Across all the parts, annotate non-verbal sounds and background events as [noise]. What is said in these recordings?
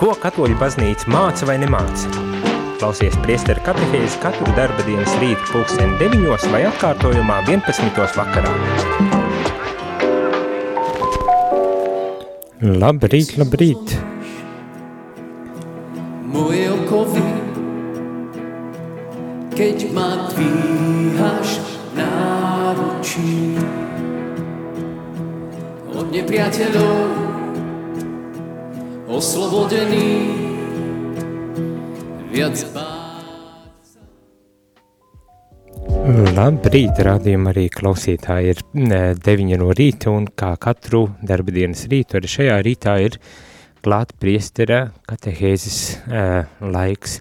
Ko katoļu baznīca māca vai nemāca? Klausies priesteru katehēzi katru darba dienas rītu pulksteni 9 vai atkārtojumā 11. vakarā. Labrīt, labrīt! Moje okovy, keď ma dvíhaš náručí od nepriateľov oslobodený, viac Labrīt, rādījumā arī klausītāji ir 9 no rīta un kā katru darba dienas rītu arī šajā rītā ir klāt priestera katehēzes uh, laiks.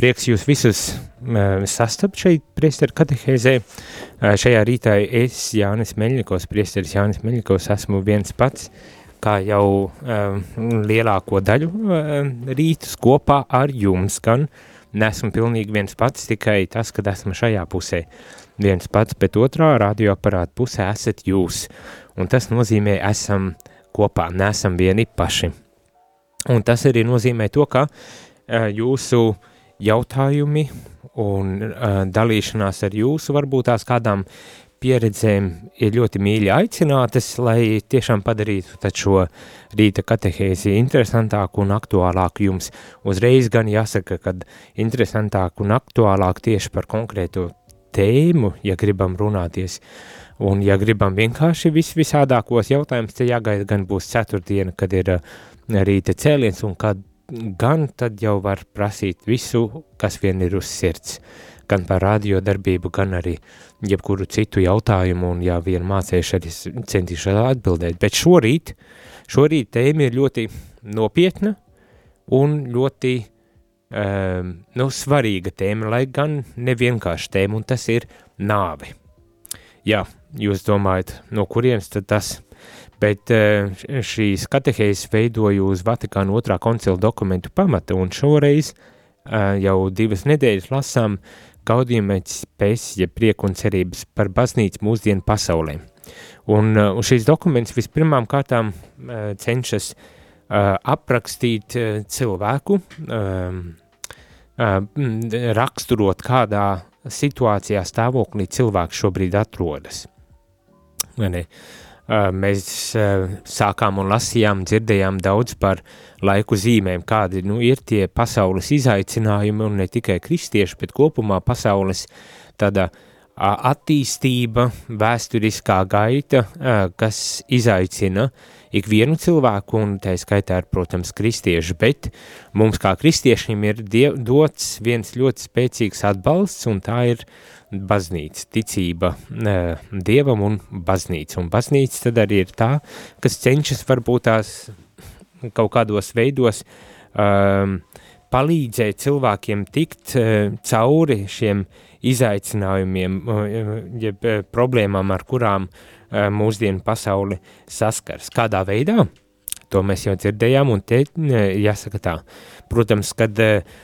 Prieks jūs visus uh, sastapt šeit priestera katehēzē. Uh, šajā rītā es, Jānis Meļņikos, priesteris Jānis Meļņikos, esmu viens pats uh, kā jau um, lielāko daļu um, rītus kopā ar jums, gan nesmu pilnīgi viens pats, tikai tas, kad esmu šajā pusē viens pats, bet otrā radioaparāta pusē esat jūs, un tas nozīmē esam kopā, nesam vieni paši. Un tas arī nozīmē to, ka uh, jūsu jautājumi un uh, dalīšanās ar jūsu varbūt tās kādām pieredzēm ir ļoti mīļi aicinātas, lai tiešām padarītu šo rīta katehēzi interesantāku un aktuālāku jums. Uzreiz gan jāsaka, ka interesantāku un aktuālāku tieši par konkrēto tēmu, ja gribam runāties. Un ja gribam vienkārši vis visādākos jautājumus, tad jāgaida gan būs ceturtdiena, kad ir uh, rīta cēliens un kad gan tad jau var prasīt visu, kas vien ir uz sirds. Gan par radiodarbību, gan arī jebkuru citu jautājumu, un ja vien mācēšu, arī centīšu atbildēt. Bet šorīt, šorīt tēma ir ļoti nopietna un ļoti um, nu, svarīga tēma, lai gan nevienkārši tēma, un tas ir nāve. Jā, jūs domājat, no kurienes tad tas? Bet uh, šīs katehēzes veidoju uz Vatikāna otrā koncila dokumentu pamata, un šoreiz uh, jau divas nedēļas lasām gaudījumēc pēc, ja prieku un cerības par baznīcu mūsdienu pasaulē. Un, uh, un šīs dokuments vispirmām kārtām uh, cenšas uh, aprakstīt cilvēku, uh, raksturot kādā situācijā stāvoklī cilvēks šobrīd atrodas. Vai ne? Uh, mēs sākām un lasījām, dzirdējām daudz par laiku zīmēm, kādi nu, ir tie pasaules izaicinājumi un ne tikai kristieši, bet kopumā pasaules tāda attīstība, vēsturiskā gaita, kas izaicina ikvienu cilvēku, un tā skaitā ir, protams, kristieši, bet mums kā kristiešiem ir dots viens ļoti spēcīgs atbalsts, un tā ir uh, baznīca, ticība dievam un baznīca. Un baznīca tad arī ir tā, kas cenšas varbūt tās kaut kādos veidos um, palīdzēt cilvēkiem tikt uh, cauri šiem izaicinājumiem, uh, jeb uh, problēmām, ar kurām uh, mūsdienu pasauli saskars. Kādā veidā? To mēs jau dzirdējām, un te jāsaka tā. Protams, kad uh,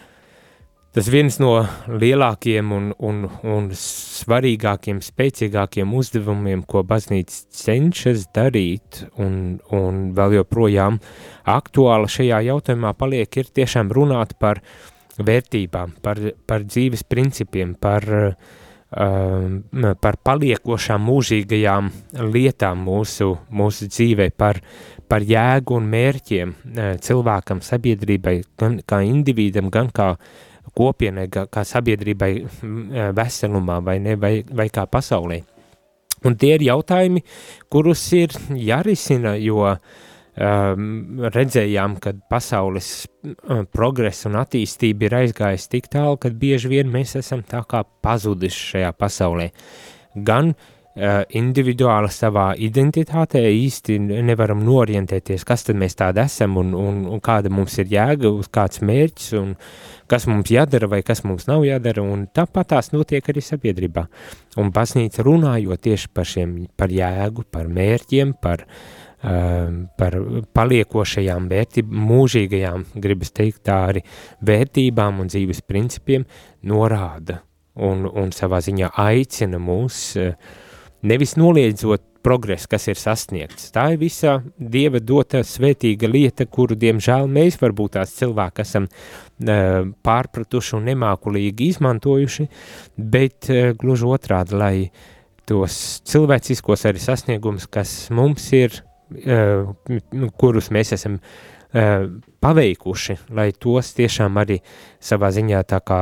Tas viens no lielākiem un, un, un svarīgākiem, spēcīgākiem uzdevumiem, ko baznīca cenšas darīt, un, un vēl joprojām aktuāla šajā jautājumā paliek, ir tiešām runāt par vērtībām, par, par dzīves principiem, par, uh, par paliekošām mūžīgajām lietām mūsu, mūsu dzīvē, par, par jēgu un mērķiem uh, cilvēkam, sabiedrībai, gan kā individam, gan kā kopienai, kā sabiedrībai veselumā vai, ne, vai, vai kā pasaulē. Un tie ir jautājumi, kurus ir jārisina, jo um, redzējām, ka pasaules progress un attīstība ir aizgājis tik tālu, ka bieži vien mēs esam tā kā pazuduši šajā pasaulē. Gan uh, individuāli savā identitātē īsti nevaram norientēties, kas tad mēs tādi esam un, un, un kāda mums ir jēga, uz kāds mērķis un kas mums jādara vai kas mums nav jādara, un tāpat tās notiek arī sabiedrībā. Un baznīca runājot tieši par šiem, par jēgu, par mērķiem, par, uh, par paliekošajām vērtībām, mūžīgajām, gribas teikt tā arī, vērtībām un dzīves principiem norāda un, un savā ziņā aicina mūs uh, nevis noliedzot progress, kas ir sasniegts. Tā ir visa Dieva dota svētīga lieta, kuru, diemžēl, mēs varbūt tās cilvēki esam uh, pārpratuši un nemākulīgi izmantojuši, bet uh, gluži otrādi, lai tos cilvēciskos arī sasniegumus, kas mums ir, uh, kurus mēs esam paveikuši, lai tos tiešām arī savā ziņā tā kā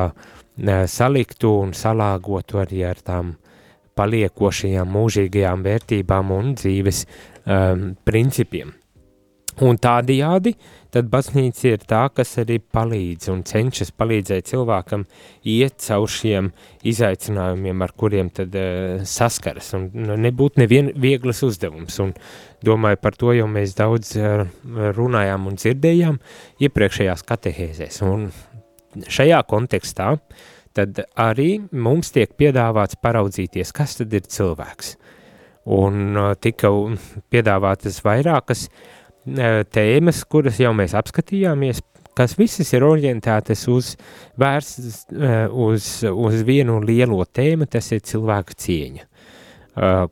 saliktu un salāgotu arī ar tām uh, paliekošajām mūžīgajām vērtībām un dzīves um, principiem. Un tādajādi tad baznīca ir tā, kas arī palīdz un cenšas palīdzēt cilvēkam iet caur šiem izaicinājumiem, ar kuriem tad uh, saskaras. Un nu, nebūtu nevien vieglas uzdevums. Un domāju, par to jau mēs daudz uh, runājām un dzirdējām iepriekšējās katehēzēs. Un šajā kontekstā uh, tad arī mums tiek piedāvāts paraudzīties, kas tad ir cilvēks. Un uh, tika piedāvātas vairākas uh, tēmas, kuras jau mēs apskatījāmies, kas visas ir orientētas uz vērstas uh, uz, uz vienu lielo tēmu, tas ir cilvēka cieņa.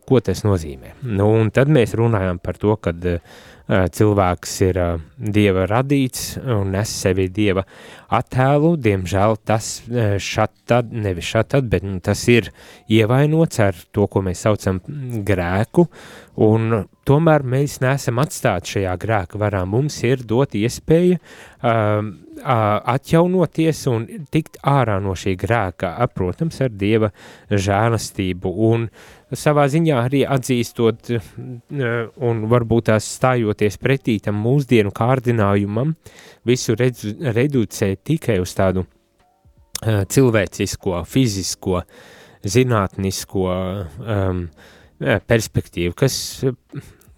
Ko tas nozīmē? Nu, un tad mēs runājam par to, kad uh, cilvēks ir dieva radīts un nes sevi dieva attēlu. Diemžēl tas eh, šat tad, nevis šat tad, bet nu, tas ir ievainots ar to, ko mēs saucam grēku, un tomēr mēs neesam atstāti šajā grēka varā. Mums ir dot iespēja uh, atjaunoties un tikt ārā no šī grēka, protams, ar Dieva žēlastību un savā ziņā arī atzīstot un varbūt tās stājoties pretī tam mūsdienu kārdinājumam, visu redzu, reducēt tikai uz tādu cilvēcisko, fizisko, zinātnisko um, perspektīvu, kas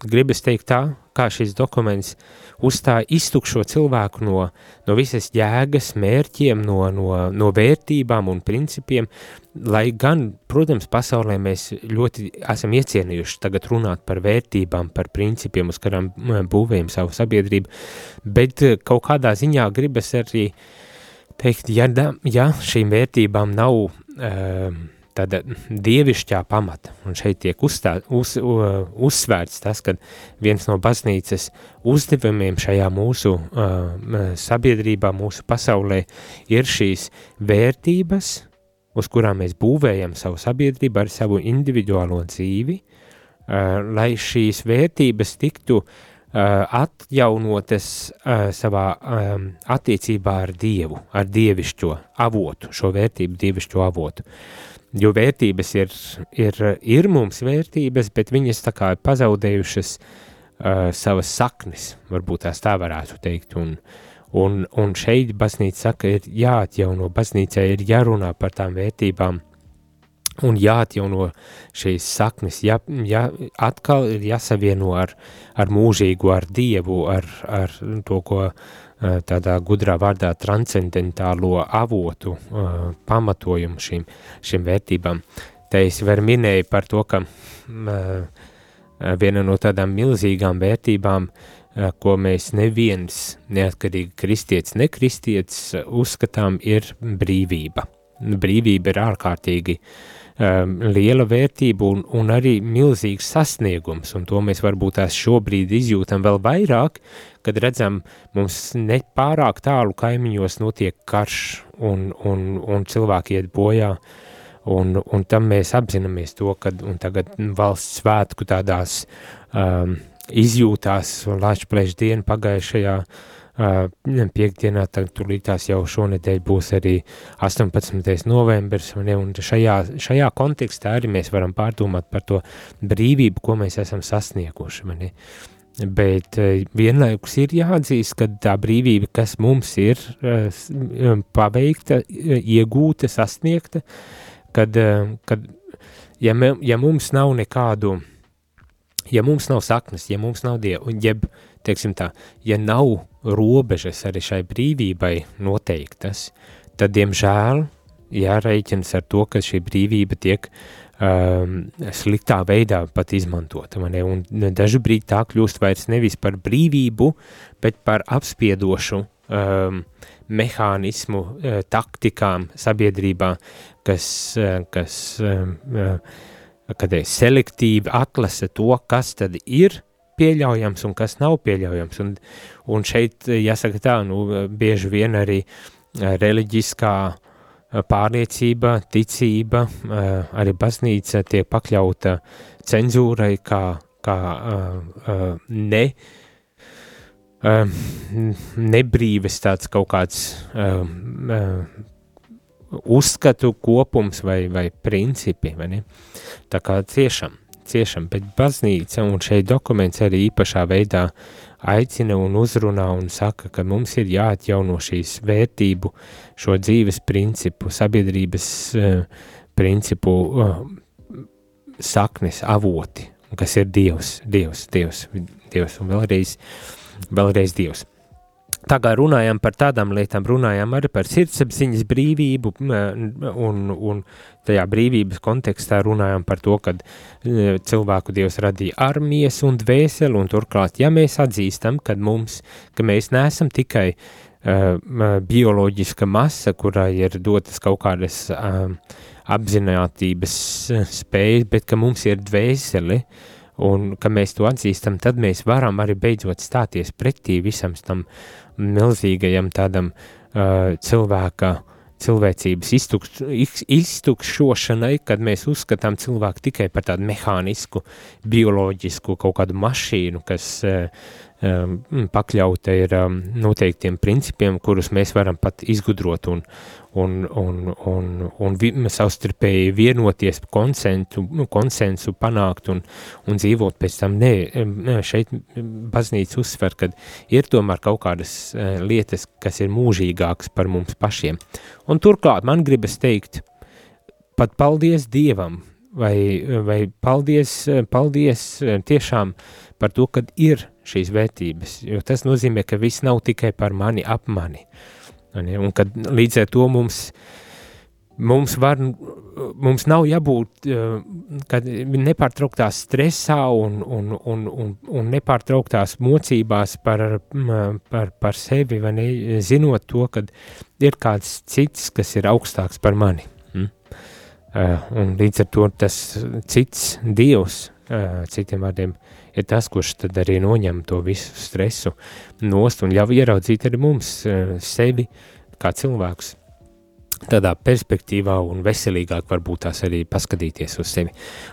gribas teikt tā, kā šis dokuments uzstāja iztukšo cilvēku no, no visas jēgas, mērķiem, no, no, no vērtībām un principiem, lai gan, protams, pasaulē mēs ļoti esam iecienījuši tagad runāt par vērtībām, par principiem, uz kurām būvējam savu sabiedrību, bet eh, kaut kādā ziņā gribas arī teikt, ja, ja šīm vērtībām nav uh, tāda dievišķā pamata. Un šeit tiek uzstā, uz, uzsvērts tas, ka viens no baznīcas uzdevumiem šajā mūsu uh, sabiedrībā, mūsu pasaulē ir šīs vērtības, uz kurām mēs būvējam savu sabiedrību ar savu individuālo dzīvi, uh, lai šīs vērtības tiktu uh, atjaunotas uh, savā um, attiecībā ar Dievu, ar dievišķo avotu, šo vērtību dievišķo avotu. Uh, jo vērtības ir, ir, ir mums vērtības, bet viņas tā kā ir pazaudējušas uh, savas saknes, varbūt tās tā varētu teikt, un, un, un šeit baznīca saka, ir jāatjauno, baznīcai ir jārunā par tām vērtībām, un jāatjauno šīs saknes, jā, jā, atkal ir jāsavieno ar, ar mūžīgu, ar Dievu, ar, ar to, ko tādā gudrā vārdā transcendentālo avotu, uh, pamatojumu šīm, šīm vērtībām. Te es vēl minēju par to, ka uh, viena no tādām milzīgām vērtībām, ko mēs neviens neatkarīgi kristietis, nekristietis uzskatām, ir brīvība. Brīvība ir ārkārtīgi uh, um, liela vērtība un, un arī milzīgs sasniegums, un to mēs varbūt tās šobrīd izjūtam vēl vairāk, kad redzam, mums nepārāk tālu kaimiņos notiek karš un, un, un cilvēki iet bojā, un, un tam mēs apzināmies to, kad un tagad valsts svētku tādās um, izjūtās un lāčplēš dienu pagājušajā Uh, piekdienā, tad turītās jau šonedēļ būs arī 18. novembris, un, un šajā, šajā kontekstā arī mēs varam pārdomāt par to brīvību, ko mēs esam sasnieguši, mani. Bet vienlaikus ir jāatzīst, ka tā brīvība, kas mums ir paveikta, iegūta, sasniegta, kad, kad ja, me, ja mums nav nekādu, ja mums nav saknes, ja mums nav dievu, jeb, teiksim tā, ja nav robežas arī šai brīvībai noteiktas, tad, diemžēl, jārēķinas ar to, ka šī brīvība tiek um, sliktā veidā pat izmantota. Un dažu brīdi tā kļūst vairs nevis par brīvību, bet par apspiedošu um, mehānismu, uh, taktikām sabiedrībā, kas, uh, kas uh, kad ir selektīvi atlase to, kas tad ir pieļaujams un kas nav pieļaujams. Un, un šeit, jāsaka tā, nu, bieži vien arī reliģiskā pārliecība, ticība, arī baznīca tiek pakļauta cenzūrai kā, kā ne, nebrīves tāds kaut kāds uzskatu kopums vai, vai principi, vai ne? Tā kā ciešam, ciešam, bet baznīca un šeit dokuments arī īpašā veidā aicina un uzrunā un saka, ka mums ir jāatjauno šīs vērtību, šo dzīves principu, sabiedrības uh, principu uh, saknes, avoti, kas ir Dievs, Dievs, Dievs, Dievs un vēlreiz, vēlreiz Dievs. Tā kā runājam par tādām lietām, runājam arī par sirdsapziņas brīvību, un, un tajā brīvības kontekstā runājam par to, ka e, cilvēku Dievs radīja armijas un dvēseli, un turklāt, ja mēs atzīstam, ka mums, ka mēs neesam tikai uh, bioloģiska masa, kurai ir dotas kaut kādas uh, apzinātības spējas, bet ka mums ir dvēseli, un ka mēs to atzīstam, tad mēs varam arī beidzot stāties pretī visam tam uh, milzīgajam tādam uh, cilvēka cilvēcības iztukš, iztukšošanai, kad mēs uzskatām cilvēku tikai par tādu mehānisku, bioloģisku kaut kādu mašīnu, kas uh, um, pakļauta ir um, noteiktiem principiem, kurus mēs varam pat izgudrot un, un, un, un, un vi, savstarpēji vienoties, konsensu, nu, konsensu panākt un, un dzīvot pēc tam. Nē, šeit baznīca uzsver, ka ir tomēr kaut kādas uh, lietas, kas ir mūžīgākas par mums pašiem. Un turklāt man gribas teikt, pat paldies Dievam, vai, vai paldies, paldies tiešām par to, ka ir šīs vērtības, jo tas nozīmē, ka viss nav tikai par mani, ap mani. Un kad līdz ar to mums, mums, var, mums nav jābūt kad nepārtrauktās stresā un, un, un, un, un nepārtrauktās mocībās par, par, par sevi, vai ne, zinot to, ka ir kāds cits, kas ir augstāks par mani. Mm? Un līdz ar to tas cits dievs, citiem vārdiem, uh, ir tas, kurš tad arī noņem to visu stresu nost un ļauj ieraudzīt arī mums eh, sevi kā cilvēkus tādā perspektīvā un veselīgāk varbūt tās arī paskatīties uz sevi.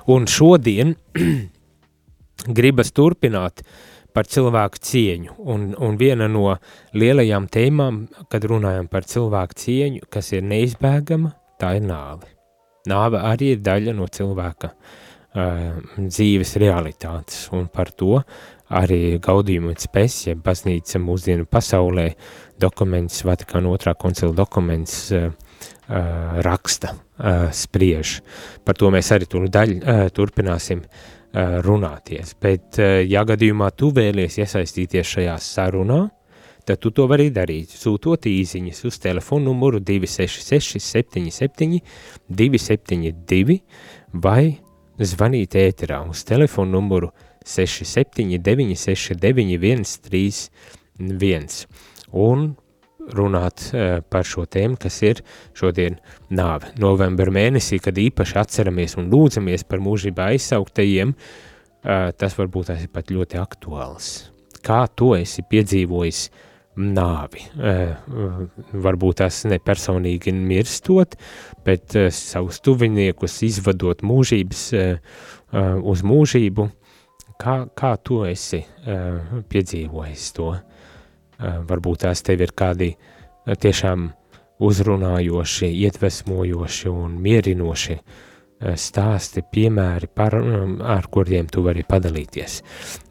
Un šodien [clears throat] gribas turpināt par cilvēku cieņu, un, un viena no lielajām tēmām, kad runājam par cilvēku cieņu, kas ir neizbēgama, tā ir nāve. Nāve arī ir daļa no cilvēka uh, dzīves realitātes, un par to arī gaudījumu un spēs, ja baznīca mūsdienu pasaulē dokuments, Vatikāna otrā koncila dokuments uh, raksta, uh, spriež. Par to mēs arī tur daļ, uh, turpināsim uh, runāties, bet uh, ja gadījumā tu vēlies iesaistīties šajā sarunā, tad tu to vari darīt, sūtot īziņas uz telefonu numuru 266 77 272 vai zvanīt ēterā uz telefonu numuru 679699131 un runāt uh, par šo tēmu, kas ir šodien nāve. Novembra mēnesī, kad īpaši atceramies un lūdzamies par mūžībā aizsauktajiem, uh, tas varbūt tas ir pat ļoti aktuāls. Kā to esi piedzīvojis nāvi? Uh, varbūt tas ne personīgi mirstot, bet uh, savus tuviniekus izvadot mūžības uh, uz mūžību, kā, kā tu esi uh, piedzīvojis to? Uh, varbūt tās tev ir kādi uh, tiešām uzrunājoši, iedvesmojoši un mierinoši uh, Eh, stāsti, piemēri, par, um, ar kuriem tu vari padalīties.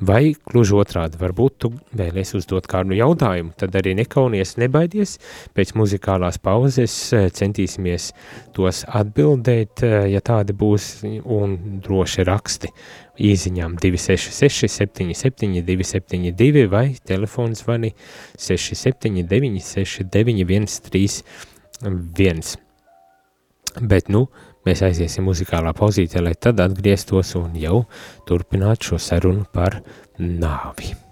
Vai gluži otrādi, varbūt tu vēlies uzdot kādu jautājumu, tad arī nekaunies, nebaidies, pēc muzikālās pauzes eh, centīsimies tos atbildēt, eh, ja tādi būs, un droši raksti īziņām 266 77 272 vai telefons zvani 679 69 131. Bet, nu, Mēs aiziesim muzikālā pozīcijā, lai tad atgrieztos un jau turpinātu šo sarunu par nāvi.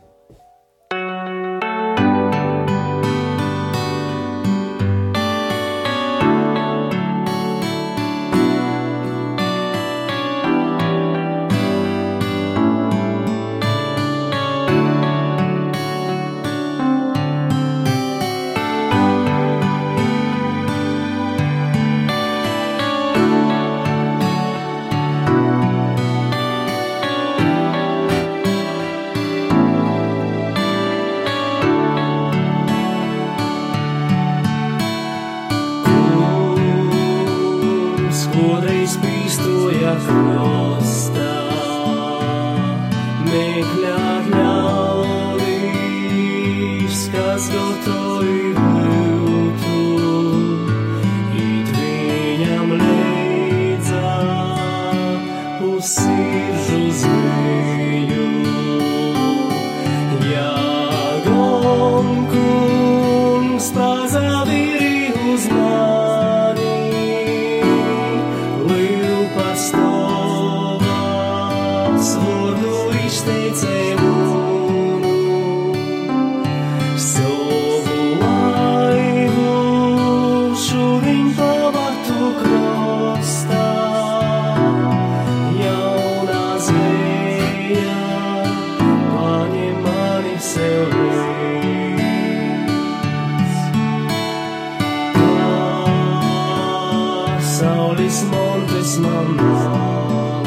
tas montes man nav,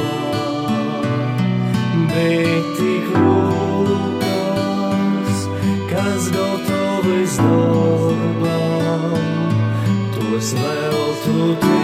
bet tik rūkas, kas gatavs darbam, tos vēl tu tur.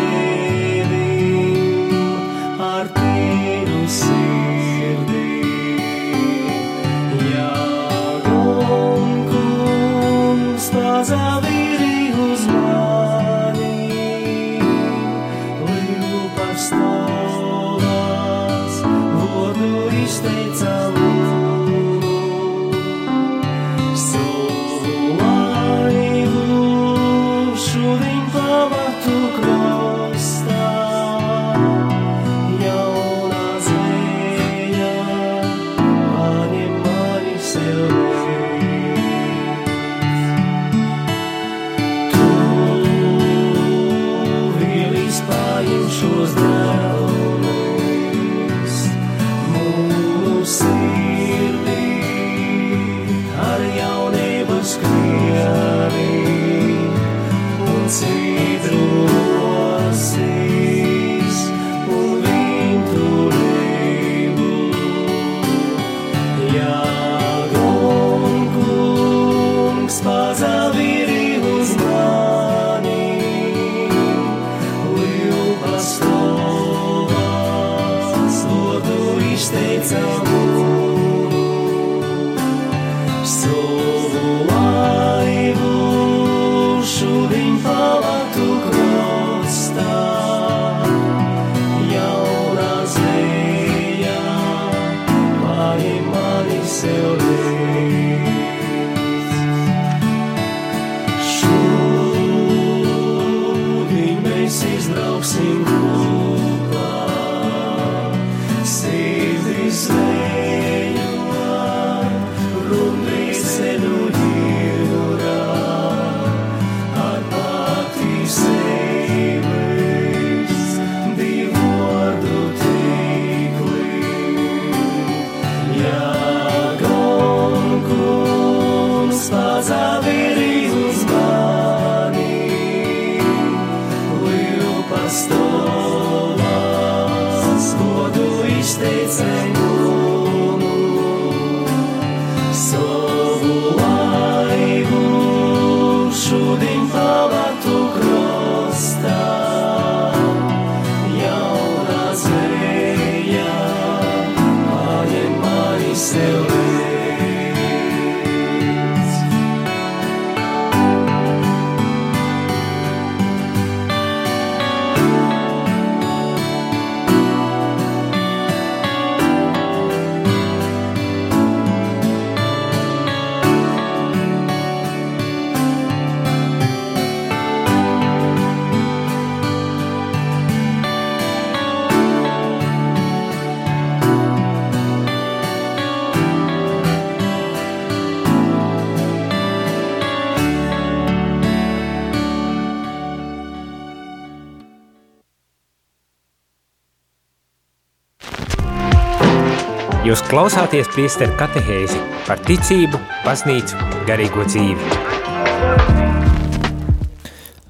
Jūs klausāties priesteru katehēzi par ticību, baznīcu, garīgo dzīvi.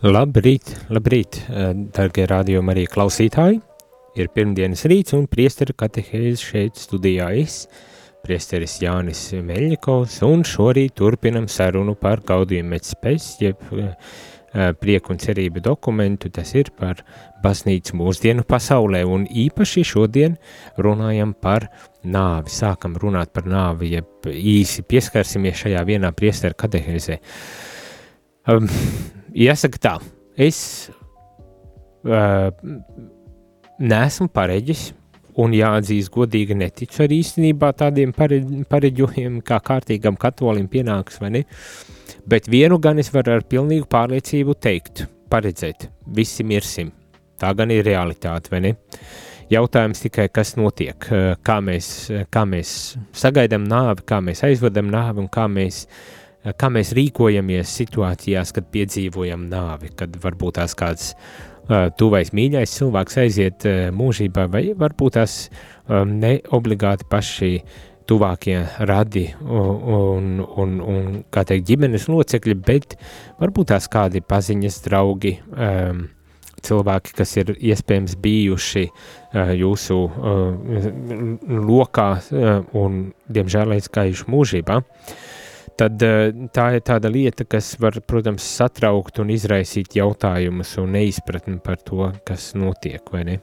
Labrīt, labrīt, eh, dargie rādījumi arī klausītāji. Ir pirmdienas rīts un priesteru katehēzi šeit studijā es, priesteris Jānis Meļņikovs, un šorīt turpinam sarunu par gaudījumu metspēs, jeb uh, prieku un cerību dokumentu, tas ir par baznīcu mūsdienu pasaulē, un īpaši šodien runājam par nāvi, sākam runāt par nāvi, ja īsi pieskarsimies šajā vienā priesteru katehēzē. Um, jāsaka tā, es uh, neesmu pareģis, un jāatzīst godīgi neticu arī īstenībā tādiem pareģojumiem, kā kārtīgam katolim pienāks, vai ne? Bet vienu gan es varu ar pilnīgu pārliecību teikt, paredzēt, visi mirsim. Tā gan ir realitāte, vai ne? Jautājums tikai, kas notiek, kā mēs, kā mēs sagaidām nāvi, kā mēs aizvedam nāvi un kā mēs, kā mēs rīkojamies situācijās, kad piedzīvojam nāvi, kad varbūt tās kāds uh, tuvais mīļais cilvēks aiziet mūžībā, vai varbūt tās ne obligāti paši tuvākie radi un, un, un kā teikt, ģimenes locekļi, bet varbūt tās kādi paziņas draugi, um, cilvēki, kas ir iespējams bijuši uh, jūsu uh, lokā uh, un, diemžēl, aizgājuši mūžībā. Tad tā ir tāda lieta, kas var, protams, satraukt un izraisīt jautājumus un neizpratni par to, kas notiek, vai ne?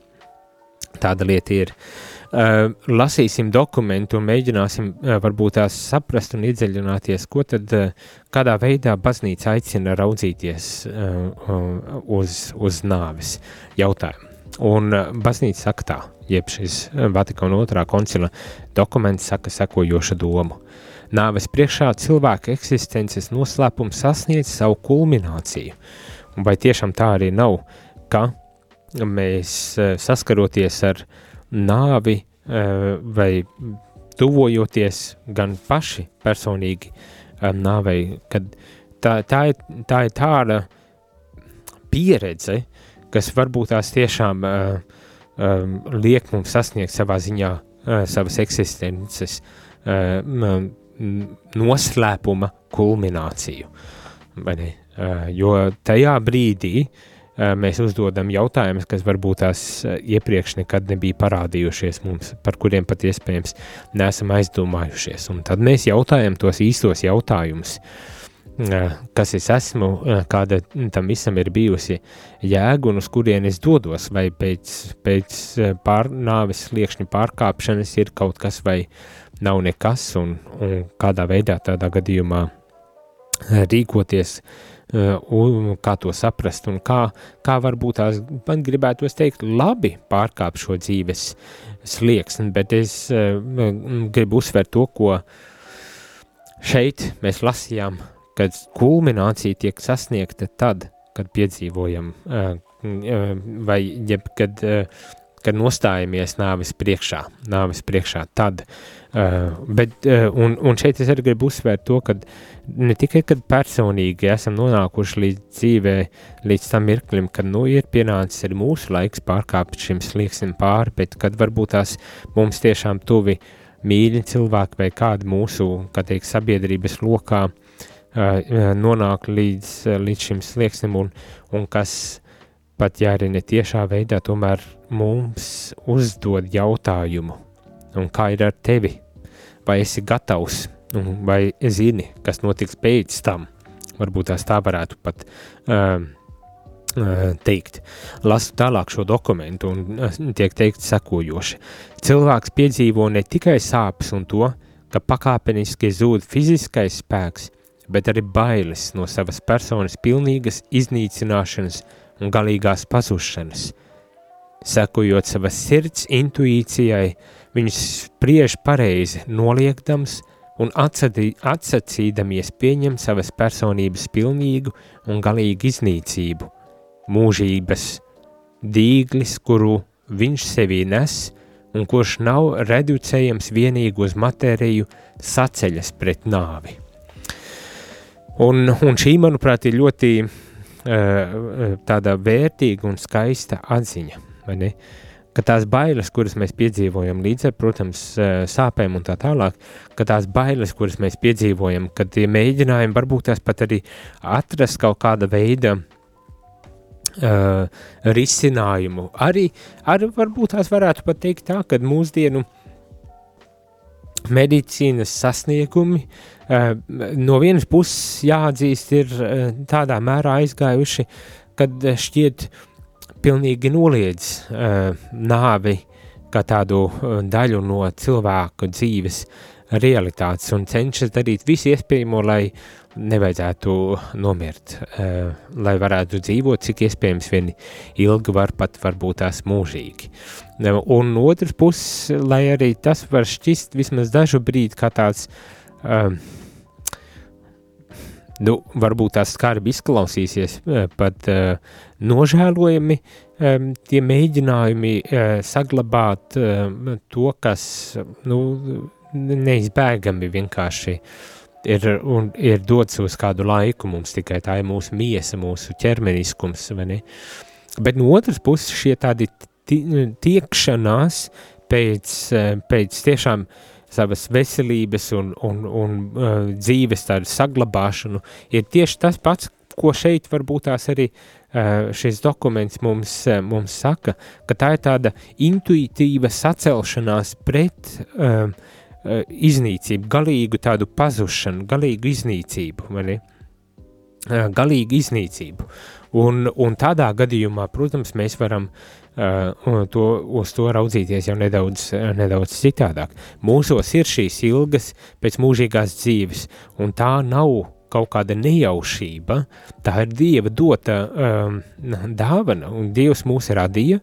Tāda lieta ir. Uh, lasīsim dokumentu un mēģināsim uh, varbūt tās saprast un iedziļināties, ko tad, uh, kādā veidā baznīca aicina raudzīties uz, uz nāves jautājumu. Un baznīca saka tā, jeb šis Vatikāna otrā koncila dokuments saka sekojoša domu. Nāves priekšā cilvēka eksistences noslēpums sasniedz savu kulmināciju. Un vai tiešām tā arī nav, ka mēs saskaroties ar nāvi eh, vai tuvojoties gan paši personīgi eh, nāvei, kad tā, tā, ir, tā ir tāda pieredze, kas varbūt tās tiešām um, liek mums sasniegt savā ziņā savas eksistences noslēpuma kulmināciju. Jo tajā brīdī uh, mēs uzdodam jautājumus, kas varbūt tās uh, iepriekš nekad nebija parādījušies mums, par kuriem pat iespējams neesam aizdomājušies. Un tad mēs jautājam tos īstos jautājumus, kas es esmu, kāda tam visam ir bijusi jēga un uz kurien es dodos, vai pēc, pēc pārnāves sliekšņa pārkāpšanas ir kaut kas vai nav nekas, un, un kādā veidā tādā gadījumā eh, rīkoties, eh, un kā to saprast, un kā, kā varbūt tās, man gribētu teikt, labi pārkāpt šo dzīves slieksni, bet es eh, gribu uzsvērt to, ko šeit mēs lasījām, kad kulminācija tiek sasniegta tad, kad piedzīvojam, vai jeb, kad, kad nostājamies nāvis priekšā, nāvis priekšā, tad. uh, Uh, bet, uh, un, un šeit es arī gribu uzsvērt to, ka ne tikai kad personīgi esam nonākuši līdz dzīvē, līdz tam mirklim, kad nu ir pienācis arī mūsu laiks pārkāpt šim slieksim pāri, bet kad varbūt tās mums tiešām tuvi mīļi cilvēki vai kādi mūsu, kā teikt, sabiedrības lokā uh, nonāk līdz, līdz šim slieksim un, un kas pat ja arī netiešā veidā tomēr mums uzdod jautājumu, un kā ir ar tevi? Vai esi gatavs, un vai zini, kas notiks pēc tam? Varbūt tās tā varētu pat uh, teikt. Lasu tālāk šo dokumentu, un uh, tiek teikt sekojoši. Cilvēks piedzīvo ne tikai sāpes un to, ka pakāpeniski zūd fiziskais spēks, bet arī bailes no savas personas pilnīgas iznīcināšanas un galīgās pazušanas. Sekojot savas sirds intuīcijai, Viņš spriež pareizi, noliekdams un atsacī, atsacīdamies pieņem savas personības pilnīgu un galīgu iznīcību, mūžības dīglis, kuru viņš sevī nes un kurš nav reducējams vienīgi uz matēriju, saceļas pret nāvi. Un, un šī, manuprāt, ir ļoti uh, tāda vērtīga un skaista atziņa, vai ne? Uh, ka tās bailes, kuras mēs piedzīvojam līdz ar, protams, sāpēm un tā tālāk, ka tās bailes, kuras mēs piedzīvojam, kad tie mēģinājumi varbūt tās pat arī atrast kaut kāda veida uh, risinājumu, arī, arī varbūt tās varētu pat teikt tā, ka mūsdienu medicīnas sasniegumi uh, no vienas puses jāatzīst, ir uh, tādā mērā aizgājuši, kad šķiet pilnīgi noliedz uh, nāvi kā tādu uh, daļu no cilvēku dzīves realitātes un cenšas darīt visu iespējamo, lai nevajadzētu nomirt, uh, lai varētu dzīvot, cik iespējams vien ilgi var pat varbūt tās mūžīgi. Un otrs puses, lai arī tas var šķist vismaz dažu brīdi kā tāds, uh, nu, varbūt tās skarbi izklausīsies, pat uh, nožēlojami um, tie mēģinājumi uh, saglabāt uh, to, kas, nu, neizbēgami vienkārši ir, un, ir dots uz kādu laiku mums tikai tā ir mūsu miesa, mūsu ķermeniskums, vai ne? Bet no otras puses šie tādi tiekšanās pēc, pēc tiešām savas veselības un, un, un uh, dzīves tādu saglabāšanu ir tieši tas pats, ko šeit varbūt tās arī uh, šis dokuments mums, uh, mums saka, ka tā ir tāda intuitīva sacelšanās pret uh, uh, iznīcību, galīgu tādu pazušanu, galīgu iznīcību, vai ne? Uh, galīgu iznīcību. Un, un tādā gadījumā, protams, mēs varam uh, to, uz to raudzīties jau nedaudz, uh, nedaudz citādāk. Mūsos ir šīs ilgas pēc mūžīgās dzīves, un tā nav kaut kāda nejaušība, tā ir Dieva dota um, dāvana, un Dievs mūs radīja,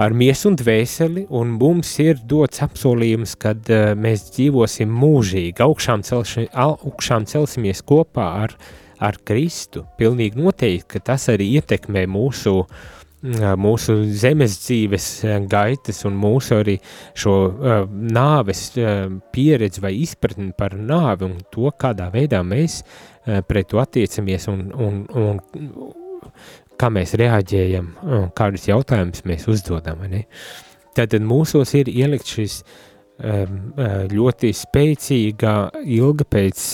ar miesu un dvēseli, un mums ir dots apsolījums, ka uh, mēs dzīvosim mūžīgi, augšām, celši, augšām celsimies kopā ar, ar Kristu. Pilnīgi noteikti, ka tas arī ietekmē mūsu, uh, mūsu zemes dzīves uh, gaitas un mūsu arī šo uh, nāves uh, pieredzi vai izpratni par nāvi un to, kādā veidā mēs uh, pret to attiecamies un, un, un kā mēs reaģējam, kādus jautājumus mēs uzdodam. Tad mūsos ir ielikt šis ļoti spēcīga ilga pēc,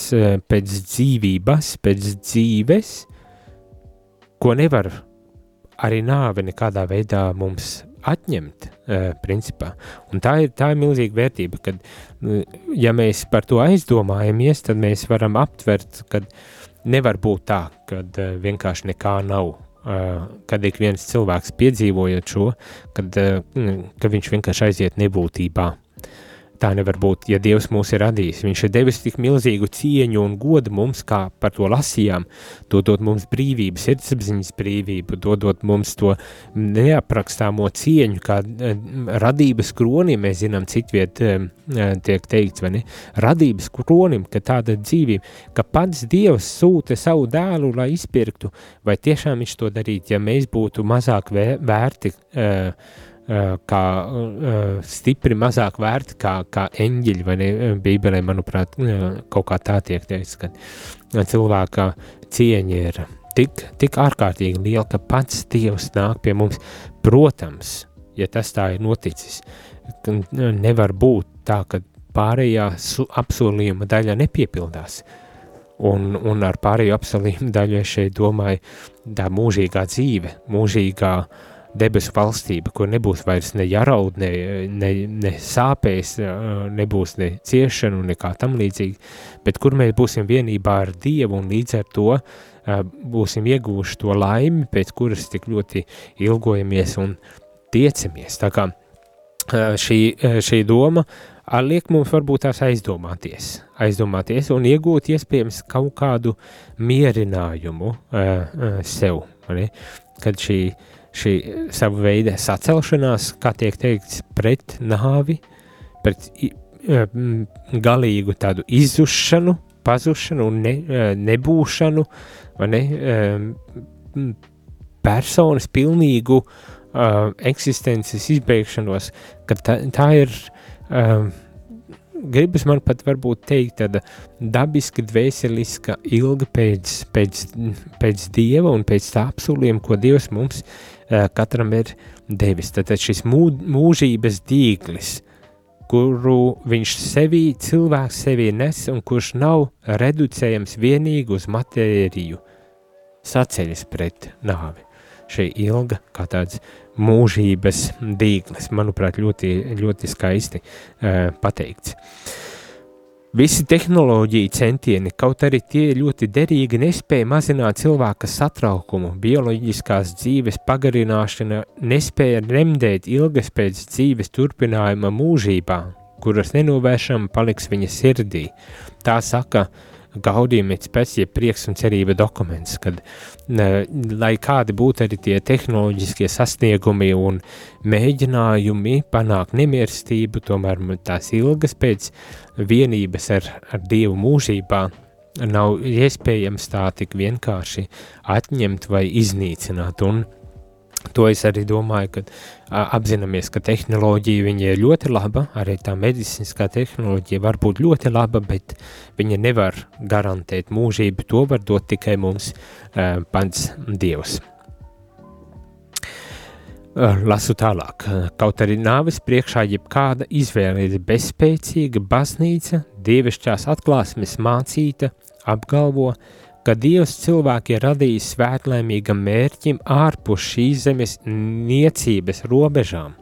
pēc dzīvības, pēc dzīves, ko nevar arī nāve nekādā veidā mums atņemt, principā. Un tā ir, tā ir milzīga vērtība, kad, ja mēs par to aizdomājamies, tad mēs varam aptvert, ka nevar būt tā, ka vienkārši nekā nav kad ik viens cilvēks piedzīvojot šo, kad, ka viņš vienkārši aiziet nebūtībā. Tā nevar būt, ja Dievs mūs ir radījis. Viņš ir devis tik milzīgu cieņu un godu mums, kā par to lasījām, dodot mums brīvību, sirdsapziņas brīvību, dodot mums to neaprakstāmo cieņu, kā radības kronim, mēs zinām, citviet tiek teikts, vai ne? Radības kronim, ka tāda dzīvība, ka pats Dievs sūta savu dēlu, lai izpirktu, vai tiešām viņš to darīt, ja mēs būtu mazāk vērti, uh, Eh, kā uh, stipri mazāk vērti kā, kā eņģeļi, vai ne? Bībelē, manuprāt, kaut kā tā tiek teikts, ka cilvēka cieņa ir tik, tik ārkārtīgi liela, ka pats Dievs nāk pie mums. Protams, ja tas tā ir noticis, nevar būt tā, ka pārējā apsolījuma daļa nepiepildās. Un, un ar pārējo apsolījumu daļu es šeit domāju tā mūžīgā dzīve, mūžīgā uh, debesu valstība, kur nebūs vairs ne jaraud, ne, ne, ne sāpēs, nebūs ne ciešanu, nekā tam līdzīgi, bet kur mēs būsim vienībā ar Dievu un līdz ar to būsim ieguvuši to laimi, pēc kuras tik ļoti ilgojamies un tiecamies. Tā kā šī, šī doma liek mums varbūt tās aizdomāties, aizdomāties un iegūt iespējams kaut kādu mierinājumu sev, ne? kad šī uh, šī sava veida sacelšanās, kā tiek teikts, pret nāvi, pret e, galīgu tādu izzušanu, pazušanu un ne, e, nebūšanu, vai ne, e, personas pilnīgu uh, eksistences izbeigšanos, ka tā, tā ir, uh, gribas man pat varbūt teikt tāda dabiska, dvēseliska ilga pēc, pēc, pēc Dieva un pēc tā apsolījuma, ko Dievs mums katram ir devis. Tad šis mū, mūžības dīglis, kuru viņš sevī, cilvēks sevī nes un kurš nav reducējams vienīgi uz matēriju, saceļas pret nāvi. Šī ilga kā tāds mūžības dīglis, manuprāt, ļoti, ļoti skaisti uh, pateikts. Visi tehnoloģija centieni, kaut arī tie ļoti derīgi, nespēja mazināt cilvēka satraukumu, bioloģiskās dzīves pagarināšana nespēja remdēt ilgas pēc dzīves turpinājuma mūžībā, kuras nenovēršam paliks viņa sirdī. Tā saka Gaudījuma spēcija prieks un cerība dokuments, kad, lai kādi būtu arī tie tehnoloģiskie sasniegumi un mēģinājumi panākt nemierstību, tomēr tās ilgas pēc vienības ar, ar Dievu mūžībā nav iespējams tā tik vienkārši atņemt vai iznīcināt, un To es arī domāju, ka a, apzināmies, ka tehnoloģija ir ļoti laba, arī tā medicīniskā tehnoloģija var būt ļoti laba, bet viņa nevar garantēt mūžību, to var dot tikai mums a, pats Dievs. Lasu tālāk. Kaut arī nāves priekšā jebkāda izvēle ir bezspēcīga, baznīca, dievišķās atklāsmes mācīta, apgalvo, ka Dievs cilvēki ir radījis svētlēmīgam mērķim ārpus šīs zemes niecības robežām.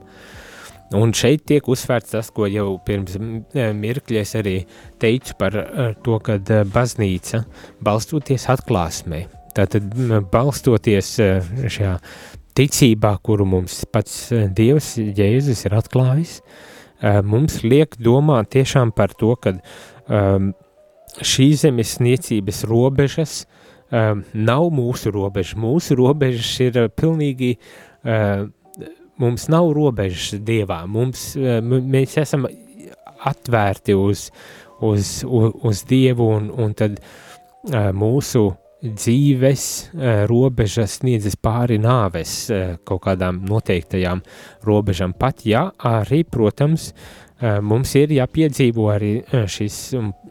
Un šeit tiek uzsvērts tas, ko jau pirms mirkļa es arī teicu par to, ka baznīca balstoties atklāsmē, tātad balstoties šajā ticībā, kuru mums pats Dievs, Jēzus ir atklājis, mums liek domāt tiešām par to, ka um, šīs zemes niecības robežas um, nav mūsu robežas. Mūsu robežas ir uh, pilnīgi, uh, mums nav robežas dievā, mums, uh, mēs esam atvērti uz, uz, uz, uz dievu un, un tad uh, mūsu dzīves uh, robežas sniedzas pāri nāves uh, kaut kādām noteiktajām robežām. Pat ja arī, protams, uh, Eh, mums ir jāpiedzīvo arī eh, šis,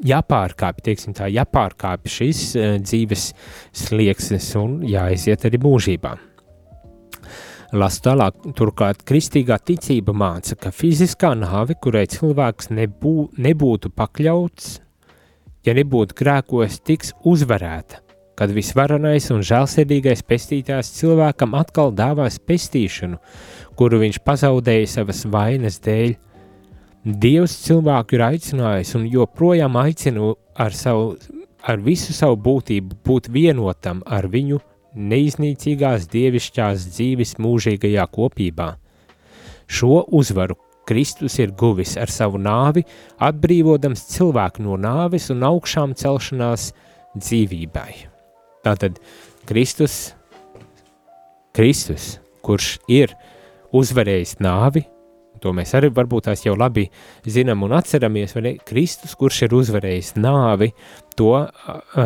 jāpārkāpj, teiksim tā, jāpārkāpj šis eh, dzīves slieksnis un jāaiziet arī mūžībā. Lasu tālāk, turklāt kristīgā ticība māca, ka fiziskā nāve, kurai cilvēks nebū, nebūtu pakļauts, ja nebūtu grēkos, tiks uzvarēta, kad visvarenais un žēlsirdīgais pestītājs cilvēkam atkal dāvās pestīšanu, kuru viņš pazaudēja savas vainas dēļ, Dievs cilvēku ir aicinājis un joprojām aicina ar, savu, ar visu savu būtību būt vienotam ar viņu neiznīcīgās dievišķās dzīves mūžīgajā kopībā. Šo uzvaru Kristus ir guvis ar savu nāvi, atbrīvodams cilvēku no nāves un augšām celšanās dzīvībai. Tātad Kristus, Kristus, kurš ir uzvarējis nāvi, To mēs arī varbūt tās jau labi zinām un atceramies, vai ne? Kristus, kurš ir uzvarējis nāvi, to uh,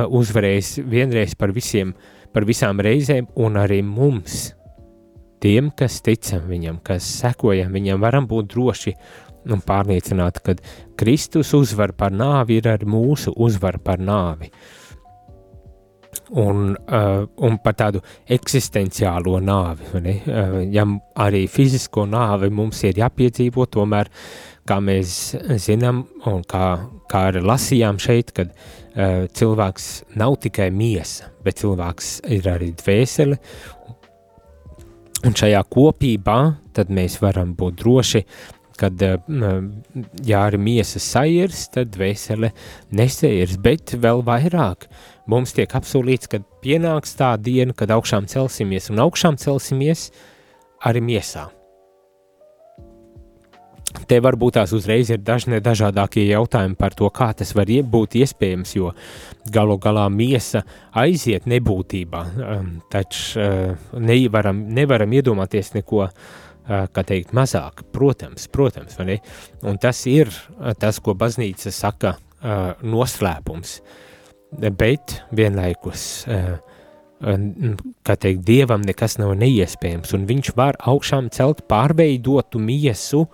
uzvarējis vienreiz par visiem, par visām reizēm un arī mums. Tiem, kas ticam viņam, kas sekojam viņam, varam būt droši un pārliecināti, ka Kristus uzvar par nāvi ir arī mūsu uzvar par nāvi. Uh, un, uh, un par tādu eksistenciālo nāvi. Uh, ja arī fizisko nāvi mums ir jāpiedzīvo, tomēr, kā mēs zinām, un kā, kā arī lasījām šeit, kad uh, cilvēks nav tikai miesa, bet cilvēks ir arī dvēsele, un šajā kopībā mēs varam būt droši, kad, ja arī miesa sairs, tad dvēsele nesairs, bet vēl vairāk mums tiek apsolīts, ka pienāks tā diena, kad augšām celsimies, un augšām celsimies arī miesā. Te varbūt tās uzreiz ir dažne dažādākie jautājumi par to, kā tas var būt iespējams, jo galu galā miesa aiziet nebūtībā, um, taču uh, nevaram, nevaram iedomāties neko, uh, kā teikt, mazāk, protams, protams, vai ne? Un tas ir uh, tas, ko baznīca saka noslēpums, bet vienlaikus, eh, kā teikt, dievam nekas nav neiespējams, un viņš var augšām celt pārveidotu miesu,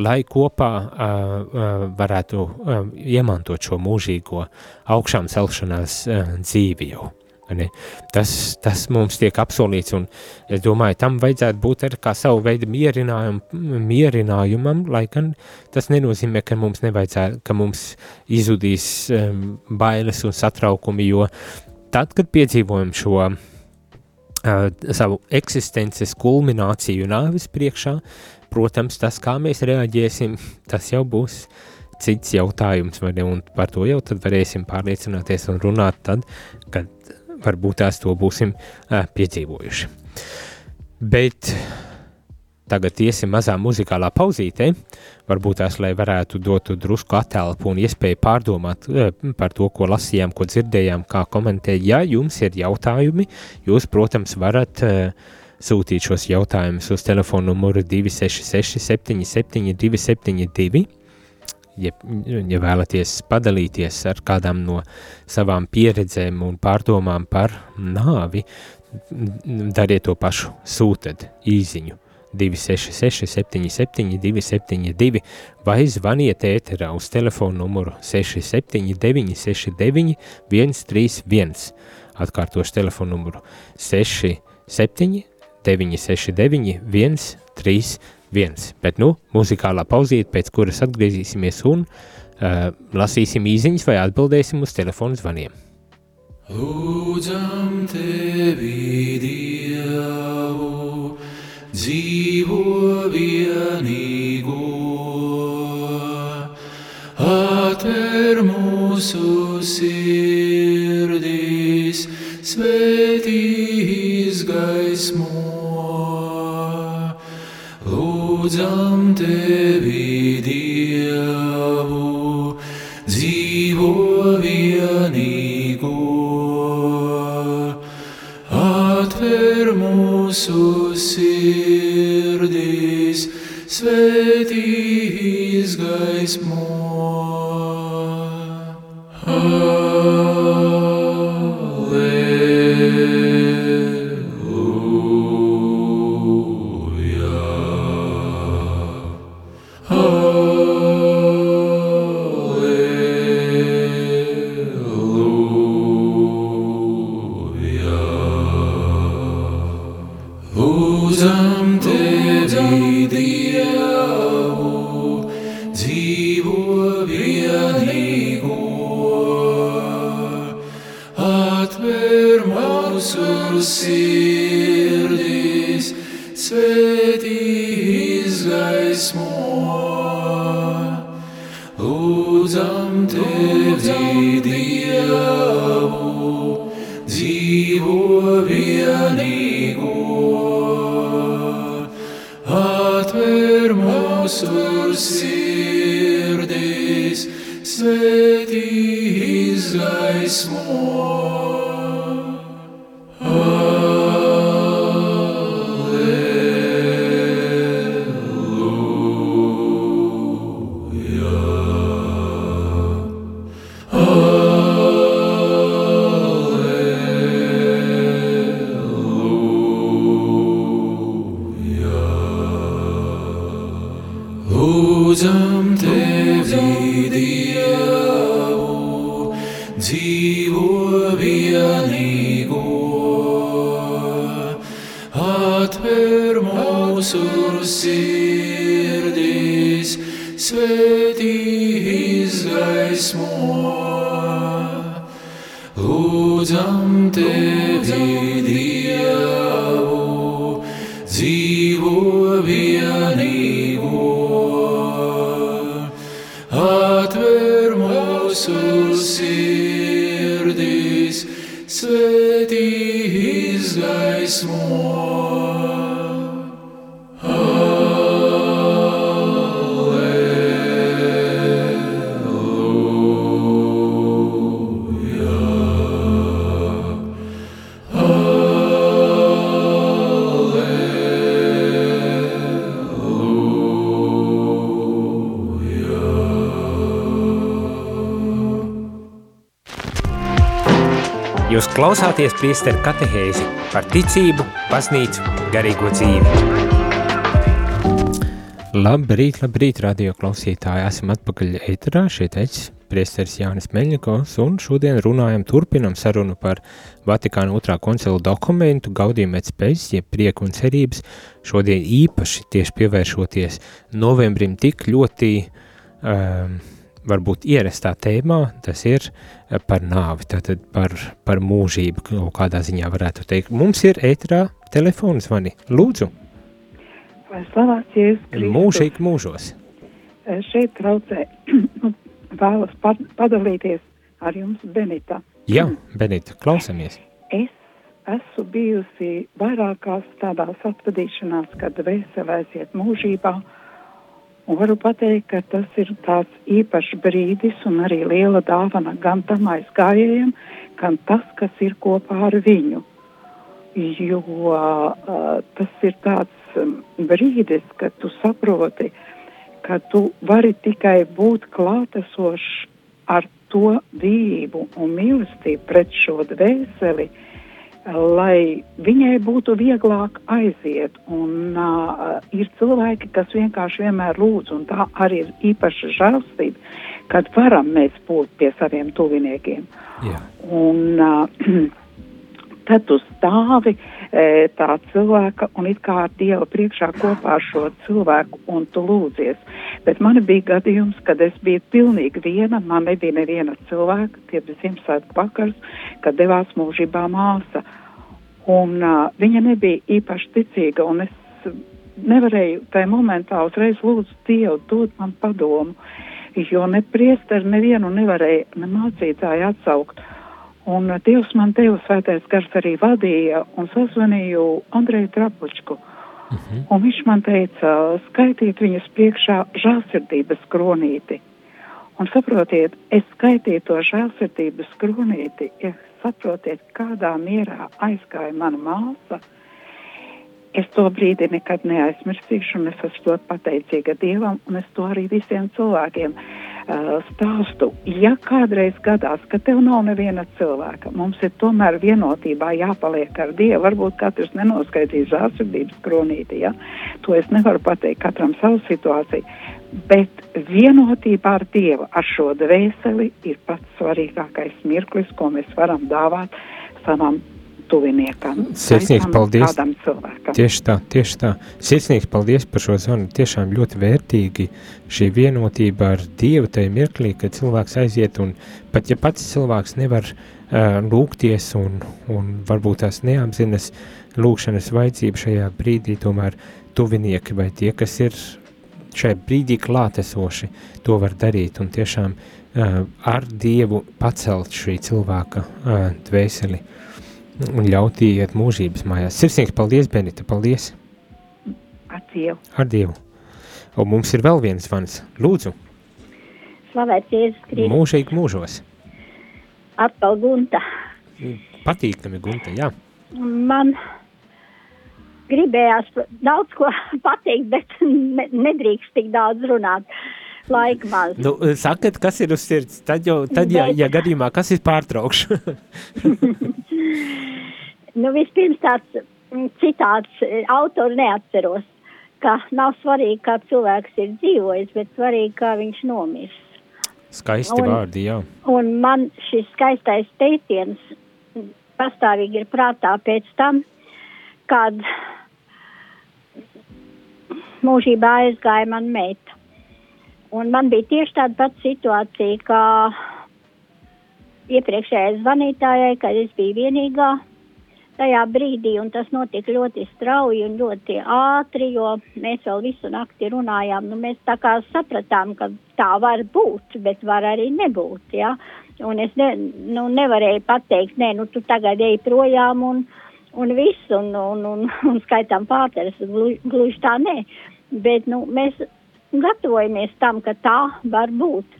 lai kopā uh, varētu iemantot šo mūžīgo augšām celšanās dzīvi jau. Tas, tas mums tiek apsolīts, un es domāju, tam vajadzētu būt ar kā savu veidu mierinājum, mierinājumam, lai gan tas nenozīmē, ka mums nevajadzētu, ka mums izudīs um, bailes un satraukumi, jo tad, kad piedzīvojam šo uh, savu eksistences kulmināciju nāvis priekšā, protams, tas, kā mēs reaģēsim, tas jau būs cits jautājums, vai ne, un par to jau tad varēsim pārliecināties un runāt tad, kad varbūt tās to būsim piedzīvojuši. Bet tagad iesim mazā muzikālā pauzītē, varbūt tās, lai varētu dot drusku attelpu un iespēju pārdomāt par to, ko lasījām, ko dzirdējām, kā komentēt. Ja jums ir jautājumi, jūs, protams, varat sūtīt šos jautājumus uz telefonu numuru 266 77 272. Ja, ja vēlaties padalīties ar kādām no savām pieredzēm un pārdomām par nāvi, dariet to pašu, sūtiet īziņu 266 77 272 vai zvaniet ēterā uz telefonu numuru 679 69 131. Atkārtošu telefonu numuru 67 969, 131. Bet, nu, muzikālā pauzīte, pēc kuras atgriezīsimies un uh, lasīsim īsiņas vai atbildēsim uz telefonu zvaniem. Lūdzam tevi, Dievu, dzīvo vienīgo, atver mūsu sirdīs, svētīs gaismo. Lūdzam tevi, Dievu, dzīvo vienīgo, atver mūsu sirdīs, svētīs gaismo. Mūsu sirdīs, svētīs gaismo. Lūdzam klausāties priesteru katehēzi par ticību, baznīcu, garīgo dzīvi. Labrīt, labrīt, radio klausītāji, esam atpakaļ ēterā, šeit eicis priesteris Jānis Meļņikovs, un šodien runājam, turpinam sarunu par Vatikāna otrā koncila dokumentu Gaudījum et spējas, jeb prieku un cerības, šodien īpaši tieši pievēršoties novembrim tik ļoti um, varbūt ierastā tēmā, tas ir par nāvi, tātad par, par mūžību, kaut kādā ziņā varētu teikt. Mums ir ētrā telefons zvani. Lūdzu, mūžīgi mūžos. eh, šeit traucē, [clears throat] nu, vēlas pa- padalīties ar jums, Benita. Jā, Benita, klausamies. Es esmu bijusi vairākās tādās atvadīšanās, kad vēsele aiziet mūžībā, un varu pateikt, ka tas ir tāds īpašs brīdis un arī liela dāvana gan tam aizgājējiem, gan tas, kas ir kopā ar viņu. Jo uh, tas ir tāds brīdis, kad tu saproti, ka tu vari tikai būt klātesošs ar to dzīvu un mīlestību pret šo dvēseli, lai viņai būtu vieglāk aiziet. Un, uh, ir cilvēki, kas vienkārši vienmēr lūdz, un tā arī ir īpaša žēlstība, kad varam mēs būt pie saviem tuviniekiem. Jā. Un uh, [clears throat] tad tu stāvi e, tā cilvēka un it kā ar Dieva priekšā kopā ar šo cilvēku un tu lūdzies. Bet man bija gadījums, kad es biju pilnīgi viena, man nebija neviena cilvēka, tie bija Ziemassvētku vakars, kad devās mūžībā māsa. Un uh, viņa nebija īpaši ticīga, un es nevarēju tajā momentā uzreiz lūdzu Dievu, dod man padomu, jo ne priesteri nevienu nevarēja ne mācītāju atsaukt. Un uh, Dievs man deva svētais gars arī vadīja un sazvanīju Andreju Trapučku. Un viņš man teica, skaitiet viņas priekšā žālsirdības kronīti. Un saprotiet, es skaitīju to žēlsirdības kronīti, ja saprotiet, kādā mierā aizgāja mana māsa. Es to brīdi nekad neaizmirsīšu, un es esmu ļoti pateicīga Dievam, un es to arī visiem cilvēkiem uh, stāstu. Ja kādreiz gadās, ka tev nav neviena cilvēka, mums ir tomēr vienotībā jāpaliek ar Dievu. Varbūt katrs nenoskaidīs žēlsirdības kronīti, ja? to es nevaru pateikt katram savu situāciju, bet vienotībā ar Dievu, ar šo dvēseli ir pats svarīgākais mirklis, ko mēs varam dāvāt savam tuviniekam. Sirsnīgs paldies. Tieši tā, tieši tā. Sirsnīgs paldies par šo zvanu. Tiešām ļoti vērtīgi šī vienotība ar Dievu tajā mirklī, kad cilvēks aiziet un pat ja pats cilvēks nevar uh, lūgties un, un varbūt tās neapzinas lūgšanas vajadzību šajā brīdī, tomēr tuvinieki vai tie, kas ir šajā brīdī klātesoši, to var darīt un tiešām uh, ar Dievu pacelt šī cilvēka uh, dvēseli un ļaut iet mūžības mājās. Sirsnīgs paldies, Benita, paldies! Ar Dievu. Ar Dievu. Un mums ir vēl viens zvans. Lūdzu, Slavēts Jēzus Kristus. mūžīgi mūžos. Atkal Gunta. Patīkami, Gunta, jā. Man gribējās daudz ko [laughs] pateikt, bet [laughs] ne, nedrīkst tik daudz runāt. Laika maz. Nu, sakat, kas ir uz sirds? Tad jau, tad, ja, ja gadījumā, kas ir pārtraukšu? [laughs] Nu, vispirms tāds mm, citāts, eh, autoru neatceros, ka nav svarīgi, kā cilvēks ir dzīvojis, bet svarīgi, kā viņš nomirs. Skaisti Un- vārdi, jā. Un man šis skaistais teiciens pastāvīgi ir prātā pēc tam, kad mūžībā aizgāja man meita. Un man bija tieši tāda pati situācija, kā iepriekšējai zvanītājai, kad es biju vienīgā tajā brīdī, un tas notika ļoti strauji un ļoti ātri, jo mēs vēl visu nakti runājām. Nu, mēs tā kā sapratām, ka tā var būt, bet var arī nebūt. Ja? Un es ne, nu, nevarēju pateikt, nē, nu tu tagad ej projām un, un viss, un, un, un, un skaitām pāteres, gluži, gluži tā nē. Bet nu, mēs gatavojamies tam, ka tā var būt.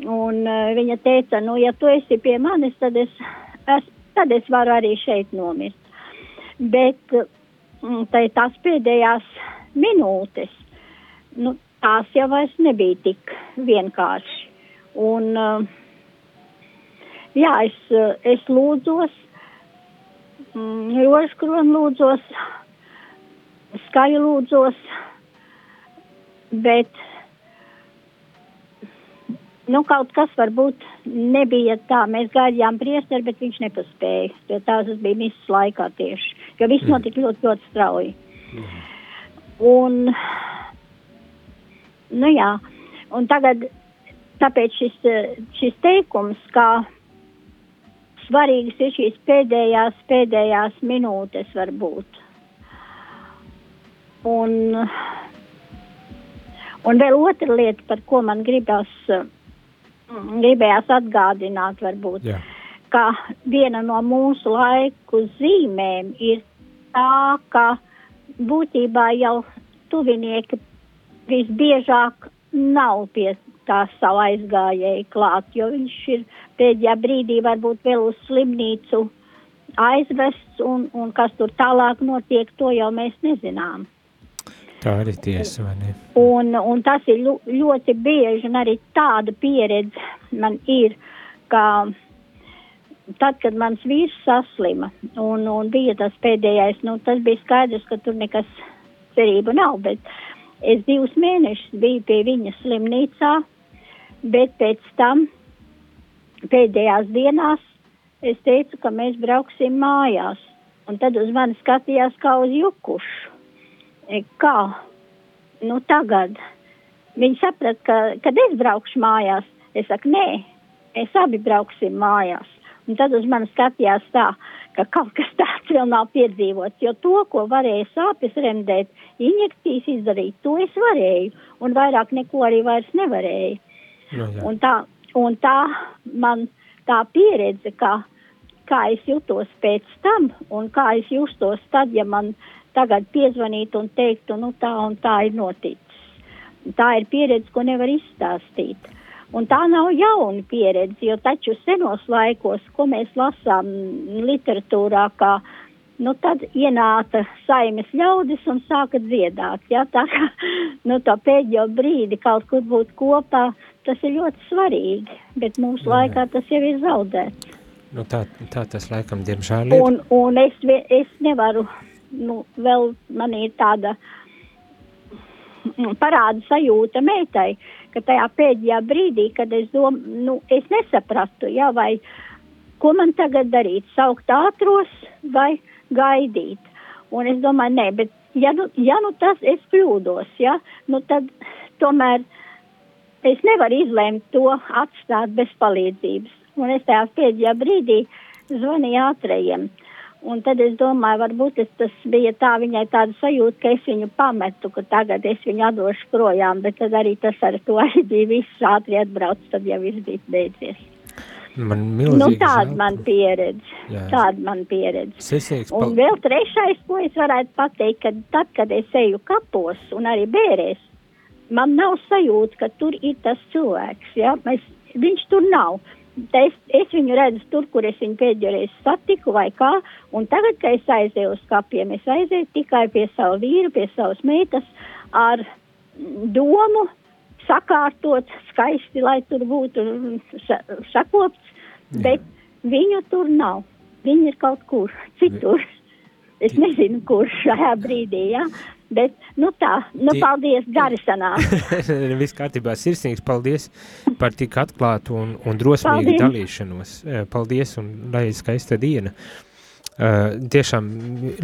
Un uh, viņa teica, nu, ja tu esi pie manis, tad es, es, tad es varu arī šeit nomirt. Bet mm, tai tās pēdējās minūtes, nu, tās jau vairs nebija tik vienkārši. Un, uh, jā, es, uh, es lūdzos, mm, rožkroni lūdzos, skaļi lūdzos, bet nu, kaut kas varbūt nebija tā. Mēs gaidījām priesteri, bet viņš nepaspēja. Jo tās tas bija misijas laikā tieši. Jo viss notika ļoti, ļoti strauji. Un, nu jā, un tagad, tāpēc šis, šis teikums, kā svarīgas ir šīs pēdējās, pēdējās minūtes varbūt. Un, Un vēl otra lieta, par ko man gribas, uh, gribējās atgādināt, varbūt, Jā. ka viena no mūsu laiku zīmēm ir tā, ka būtībā jau tuvinieki visbiežāk nav pie tā savu aizgājēju klāt, jo viņš ir pēdējā brīdī varbūt vēl uz slimnīcu aizvests un, un kas tur tālāk notiek, to jau mēs nezinām. Tā arī tiesa, vai ne? Un, un tas ir ļoti bieži, un arī tāda pieredze man ir, ka tad, kad mans vīrs saslima, un, un bija tas pēdējais, nu, tas bija skaidrs, ka tur nekas cerība nav, bet es divus mēnešus biju pie viņa slimnīcā, bet pēc tam pēdējās dienās es teicu, ka mēs brauksim mājās, un tad uz mani skatījās kā uz jukušu. E, Kā? Nu, tagad. Viņi saprata, ka, kad es braukšu mājās, es saku, nē, mēs abi brauksim mājās. Un tad uz mani skatījās tā, ka kaut kas [laughs] tāds vēl nav piedzīvots, jo to, ko varēja sāpes remdēt, injekcijas izdarīt, to es varēju, un vairāk neko arī vairs nevarēju. Nu, jā. Un tā, un tā man tā pieredze, kā, kā es jutos pēc tam, un kā es justos tad, ja man tagad piezvanītu un teiktu, nu tā un tā ir noticis. Tā ir pieredze, ko nevar izstāstīt. Un tā nav jauna pieredze, jo taču senos laikos, ko mēs lasām literatūrā, kā nu, tad ienāca saimes ļaudis un sāka dziedāt. Ja? Tā kā [laughs] nu, tā pēdējo brīdi kaut kur būt kopā, tas ir ļoti svarīgi, bet mūsu Jā. laikā tas jau ir zaudēts. Nu, tā, tā tas laikam, diemžēl, ir. Un, un es, es nevaru, nu, vēl man ir tāda mm, parāda sajūta meitai, ka tajā pēdējā brīdī, kad es domāju, nu, es nesapratu, jā, vai ko man tagad darīt, saukt ātros vai gaidīt. Un es domāju, nē, bet ja nu, ja nu tas es kļūdos, jā, nu tad tomēr es nevaru izlēmt to atstāt bez palīdzības. Un es tajā pēdējā brīdī zvanīju ātrējiem. Un tad es domāju, varbūt es, tas bija tā viņai tāda sajūta, ka es viņu pametu, ka tagad es viņu atdošu projām, bet tad arī tas ar to [laughs] arī bija viss ātri atbrauc, tad jau viss bija beidzies. Man Nu, tāda žēl. man pieredze. Jā. Tāda man pieredze. Un pal- vēl trešais, ko es varētu pateikt, ka tad, kad es eju kapos un arī bērēs, man nav sajūta, ka tur ir tas cilvēks. Ja? Mēs, viņš tur nav. Es, es viņu redzu tur, kur es viņu pēdējo reizi satiku, vai kā. Un tagad, kad es aizēju uz kapiem, es aizēju tikai pie sava vīra, pie savas meitas ar domu sakārtot skaisti, lai tur būtu mm, sa, sakopts, bet viņu tur nav. Viņi ir kaut kur citur. Es nezinu, kur šajā brīdī, ja? Bet nu tā, nu paldies, gari sanāk. [laughs] Viss kārtībā. Sirsnīgs paldies par tik atklātu un, un drosmīgu Paldies. dalīšanos. Eh, Paldies un lai skaista diena. Uh, tiešām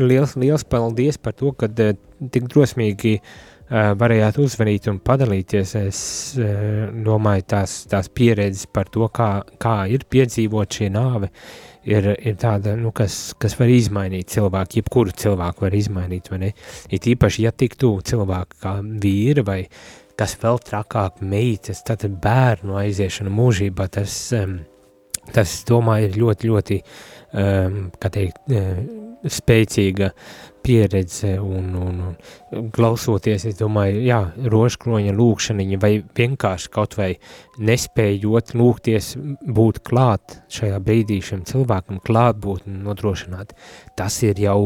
liels, liels paldies par to, ka uh, tik drosmīgi uh, varējāt uzvanīt un padalīties. Es uh, domāju, tās, tās pieredzes par to, kā, kā ir piedzīvot šī nāve, ir, ir tāda, nu, kas, kas var izmainīt cilvēku, jebkuru cilvēku var izmainīt, vai ne? It īpaši, ja tik tuvu cilvēku kā vīri vai kas vēl trakāk meitas, tad bērnu aiziešana mūžībā, tas, um, tas domāju, ir ļoti, ļoti, um, kā teikt, uh, spēcīga pieredze un, un, un klausoties, es domāju, jā, rožkroņa lūkšaniņa vai vienkārši kaut vai nespējot lūgties būt klāt šajā brīdī šim cilvēkam klāt būt un nodrošināt, tas ir jau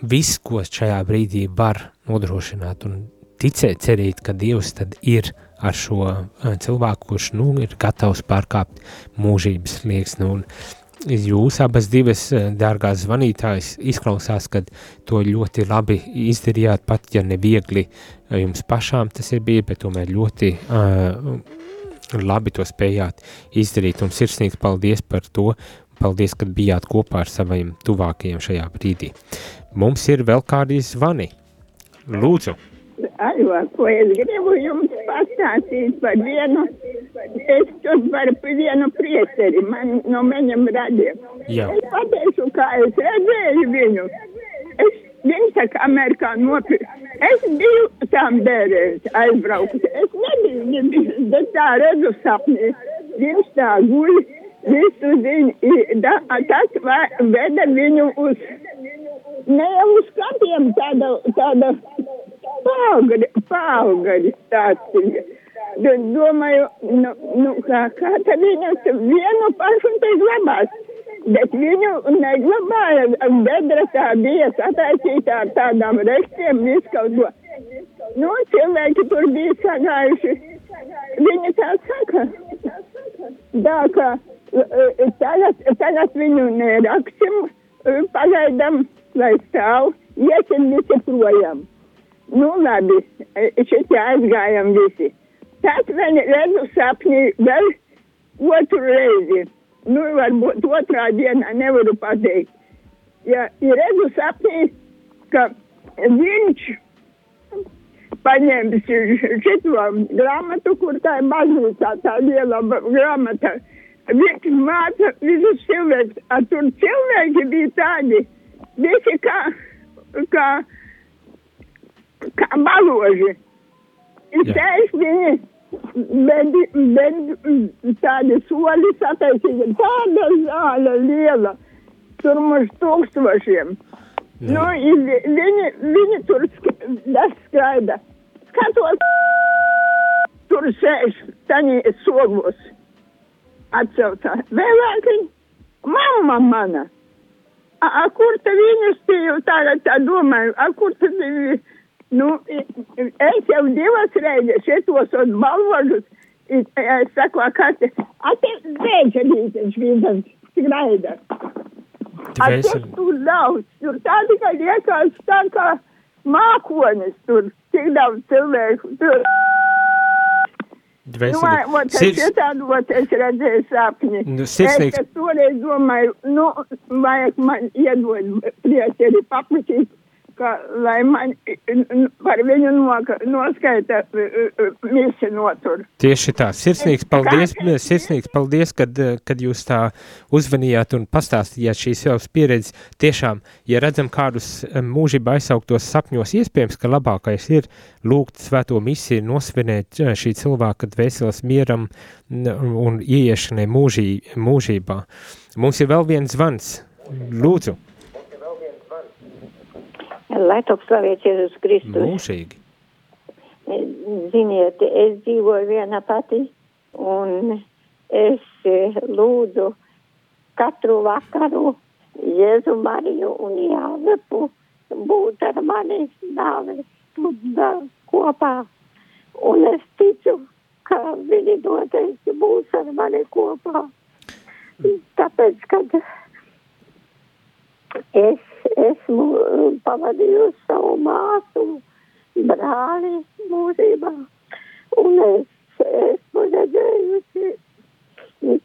viss, ko šajā brīdī var nodrošināt un ticēt, cerīt, ka Dievs tad ir ar šo eh, cilvēku, kurš nu ir gatavs pārkāpt mūžības slieksni un Jūs abas divas, eh, dārgās zvanītājas, izklausās, ka to ļoti labi izdarījāt, pat ja neviegli eh, jums pašām tas ir bijis, bet tomēr ļoti uh, labi to spējāt izdarīt. Un sirsnīgs paldies par to, paldies, ka bijāt kopā ar saviem tuvākajiem šajā brīdī. Mums ir vēl kādi zvani. Lūdzu, Allo, ko es gribu jums pastāstīt par vienu, es tur par vienu priesteri, man no viņam radīja. Es pateikšu, kā es redzēju viņu. Es, viņš saka, Amerikā nopirka Es biju tam bērēs aizbraukt. Es nebiju, nebiju, bet tā redzu sapni. Viņš tā guļ, visu i- Da, tas va- veda viņu uz, ne uz kapiem, tāda, tāda paugari, paugari stāstīja. Bet domāju, nu, nu kā, kā tad viņus vienu pašu te glabās. Bet viņu neglabāja, bedra tā bija sataisīta ar tādām rekstiem, visu kaut ko. Nu, cilvēki tur bija sagājuši. Viņi tā saka. Tā kā e, tagad, tagad viņu neraksim, e, pagaidām, lai stāv, iesim visi projām. Nu, labi, e, šitie aizgājam visi. Tad vēl redzu sapnī vēl otru reizi. Nu, varbūt otrā dienā nevaru pateikt. Ja ir redzu sapnī, ka viņš paņēmis šito grāmatu, kur tā ir baznīcā, tā liela ba- grāmata. Viņš māca visus cilvēkus, a tur cilvēki bija tādi, visi kā, kā, kā baloži. Ir Jā. taisnīgi, bet, bet tādi soli sataisīti, tāda zāle liela, tur mums tūkstošiem. Nu, i vi- viņi, viņi tur sk- skraida. Skatos, tur sēž taņi sogos. Atceltā. Vēlāk, mamma mana. A, a kur te viņus tie tagad tā domāju, a kur te viņi, nu, es jau divas reizes šitos un balvožus, i- es saku, a kā te, a te bēģerītes vienas skraida. A cik tur daudz, tur tādi, ka liekas tā kā mākonis tur, cik daudz cilvēku tur. Nu, Dvēseli. vot es Sirds- šitādu, vot es redzēju sapni. Nu, sirsnīgs- Es toreiz domāju, nu, vajag man iedot priekšēri paprasīt, ka, lai man par viņu noka, noskaita misi notur. Tieši tā, sirsnīgs paldies, sirsnīgs paldies, kad, kad jūs tā uzvanījāt un pastāstījāt šīs savas pieredzes. Tiešām, ja redzam kādus mūžībā aizsauktos sapņos, iespējams, ka labākais ir lūgt svēto misiju, nosvinēt šī cilvēka dvēseles mieram un ieiešanai mūžī, mūžībā. Mums ir vēl viens zvans. Lūdzu, Lai top slavēts Jēzus Kristus. mūžīgi. Ziniet, es dzīvoju viena pati un es eh, lūdzu katru vakaru Jēzu Mariju un Jāzepu būt ar mani nāves stunda kopā. Un es ticu, ka viņi noteikti būs ar mani kopā. Tāpēc, kad es esmu eh, pavadījusi savu māsu, brāli mūžībā, un es esmu redzējusi,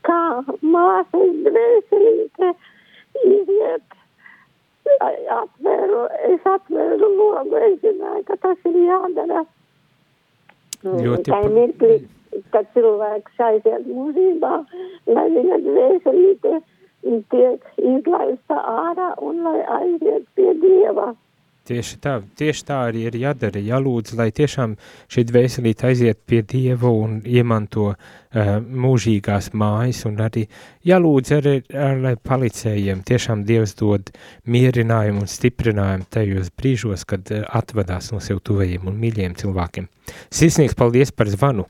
kā māsas dvēselīte iziet. Atvēru, es atvēru logu, es zināju, ka tas ir jādara. Ļoti Tā ir mirkli, kad cilvēks aiziet mūžībā, lai viņa dvēselīte tiek izlaista ārā un lai aiziet pie Dieva. Tieši tā, tieši tā arī ir jādara, jālūdz, lai tiešām šī dvēselīte aiziet pie Dieva un iemanto uh, mūžīgās mājas, un arī jālūdz arī, ar, lai palicējiem tiešām Dievs dod mierinājumu un stiprinājumu tajos brīžos, kad uh, atvadās no sev tuvajiem un mīļiem cilvēkiem. Sirsnīgs paldies par zvanu!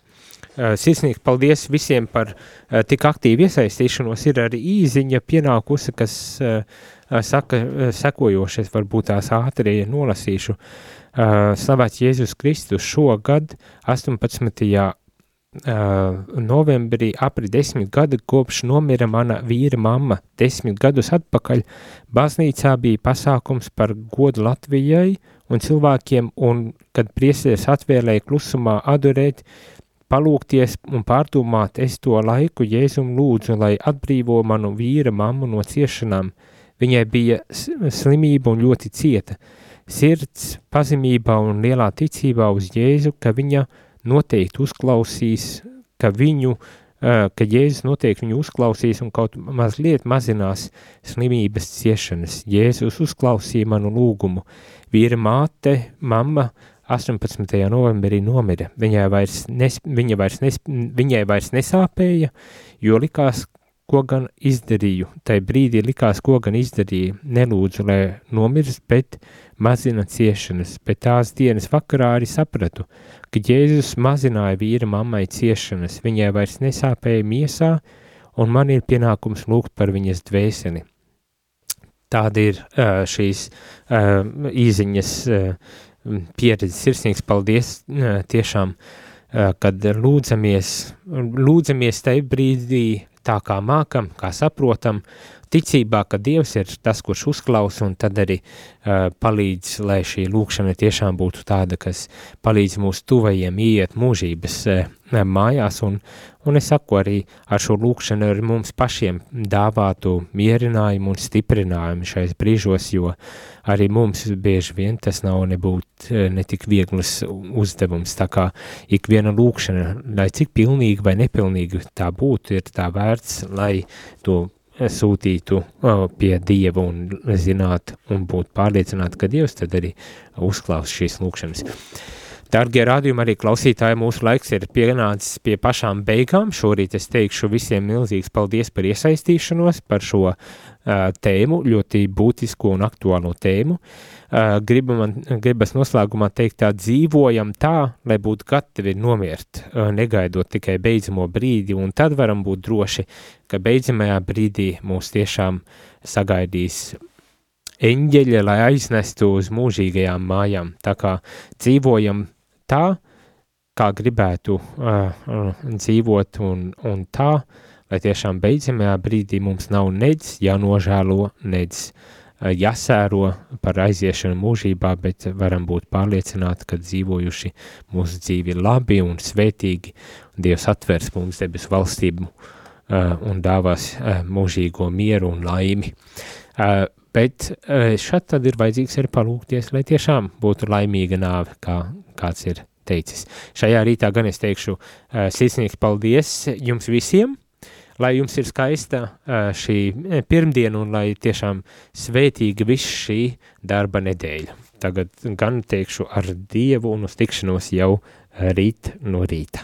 Uh, Sirsnīgi paldies visiem par uh, tik aktīvu iesaistīšanos. Ir arī īziņa pienākusi, kas uh, uh, saka uh, sekojošais, varbūt tās ātri nolasīšu. Uh, Slavēts Jēzus Kristus šogad 18. Uh, novembrī apri desmit gadi kopš nomira mana vīra mamma. Desmit gadus atpakaļ baznīcā bija pasākums par godu Latvijai un cilvēkiem, un kad priesteris atvēlēja klusumā adorēt, palūkties un pārdomāt, es to laiku Jēzum lūdzu, lai atbrīvo manu vīra mammu no ciešanām. Viņai bija slimība un ļoti cieta. Sirds pazemībā un lielā ticībā uz Jēzu, ka viņa noteikti uzklausīs, ka viņu, uh, ka Jēzus noteikti viņu uzklausīs un kaut mazliet mazinās slimības ciešanas. Jēzus uzklausīja manu lūgumu. Vīra māte, mamma 18. novembrī nomira. Viņai vairs, nes, viņa vairs, nes, viņai vairs nesāpēja, jo likās, ko gan izdarīju. Tai brīdī likās, ko gan izdarīju. Nelūdzu, lai nomirst, bet mazina ciešanas. Bet tās dienas vakarā arī sapratu, ka Jēzus mazināja vīra mammai ciešanas. Viņai vairs nesāpēja miesā, un man ir pienākums lūgt par viņas dvēseli. Tāda ir šīs īziņas uh, pieredze. Sirsnīgs paldies uh, tiešām, uh, kad lūdzamies, lūdzamies tajā brīdī tā kā mākam, kā saprotam, ticībā, ka Dievs ir tas, kurš uzklausa un tad arī uh, palīdz, lai šī lūkšana tiešām būtu tāda, kas palīdz mūsu tuvajiem iet mūžības uh, mājās un, un es saku arī ar šo lūkšanu ar mums pašiem dāvātu mierinājumu un stiprinājumu šais brīžos, jo arī mums bieži vien tas nav nebūt ne tik vieglas uzdevums, tā kā ikviena lūkšana, lai cik pilnīgi vai nepilnīgi tā būtu, ir tā vērts, lai to sūtītu pie Dieva un zināt un būt pārliecināti, ka Dievs tad arī uzklaus šīs lūkšanas. Dargie rādījumi arī klausītāji, mūsu laiks ir pienācis pie pašām beigām. Šorīt es teikšu visiem milzīgs paldies par iesaistīšanos, par šo uh, tēmu, ļoti būtisko un aktuālo tēmu. Uh, gribu man, gribas noslēgumā teikt tā, dzīvojam tā, lai būtu gatavi nomirt, uh, negaidot tikai beidzamo brīdi, un tad varam būt droši, ka beidzamajā brīdī mūs tiešām sagaidīs eņģeļa, lai aiznestu uz mūžīgajām mājām. Tā kā dzīvojam tā, kā gribētu uh, uh, dzīvot un, un tā, lai tiešām beidzamajā brīdī mums nav nedz jānožēlo, nedz uh, jāsēro par aiziešanu mūžībā, bet varam būt pārliecināti, ka dzīvojuši mūsu dzīvi labi un svētīgi, un Dievs atvers mums debesu valstību uh, un dāvās uh, mūžīgo mieru un laimi. Uh, bet uh, šad tad ir vajadzīgs arī palūkties, lai tiešām būtu laimīga nāve, kā kāds ir teicis. Šajā rītā gan es teikšu uh, sirsnīgs paldies jums visiem, lai jums ir skaista uh, šī pirmdiena un lai tiešām svētīga viss šī darba nedēļa. Tagad gan teikšu ar Dievu un uz tikšanos jau rīt no rīta.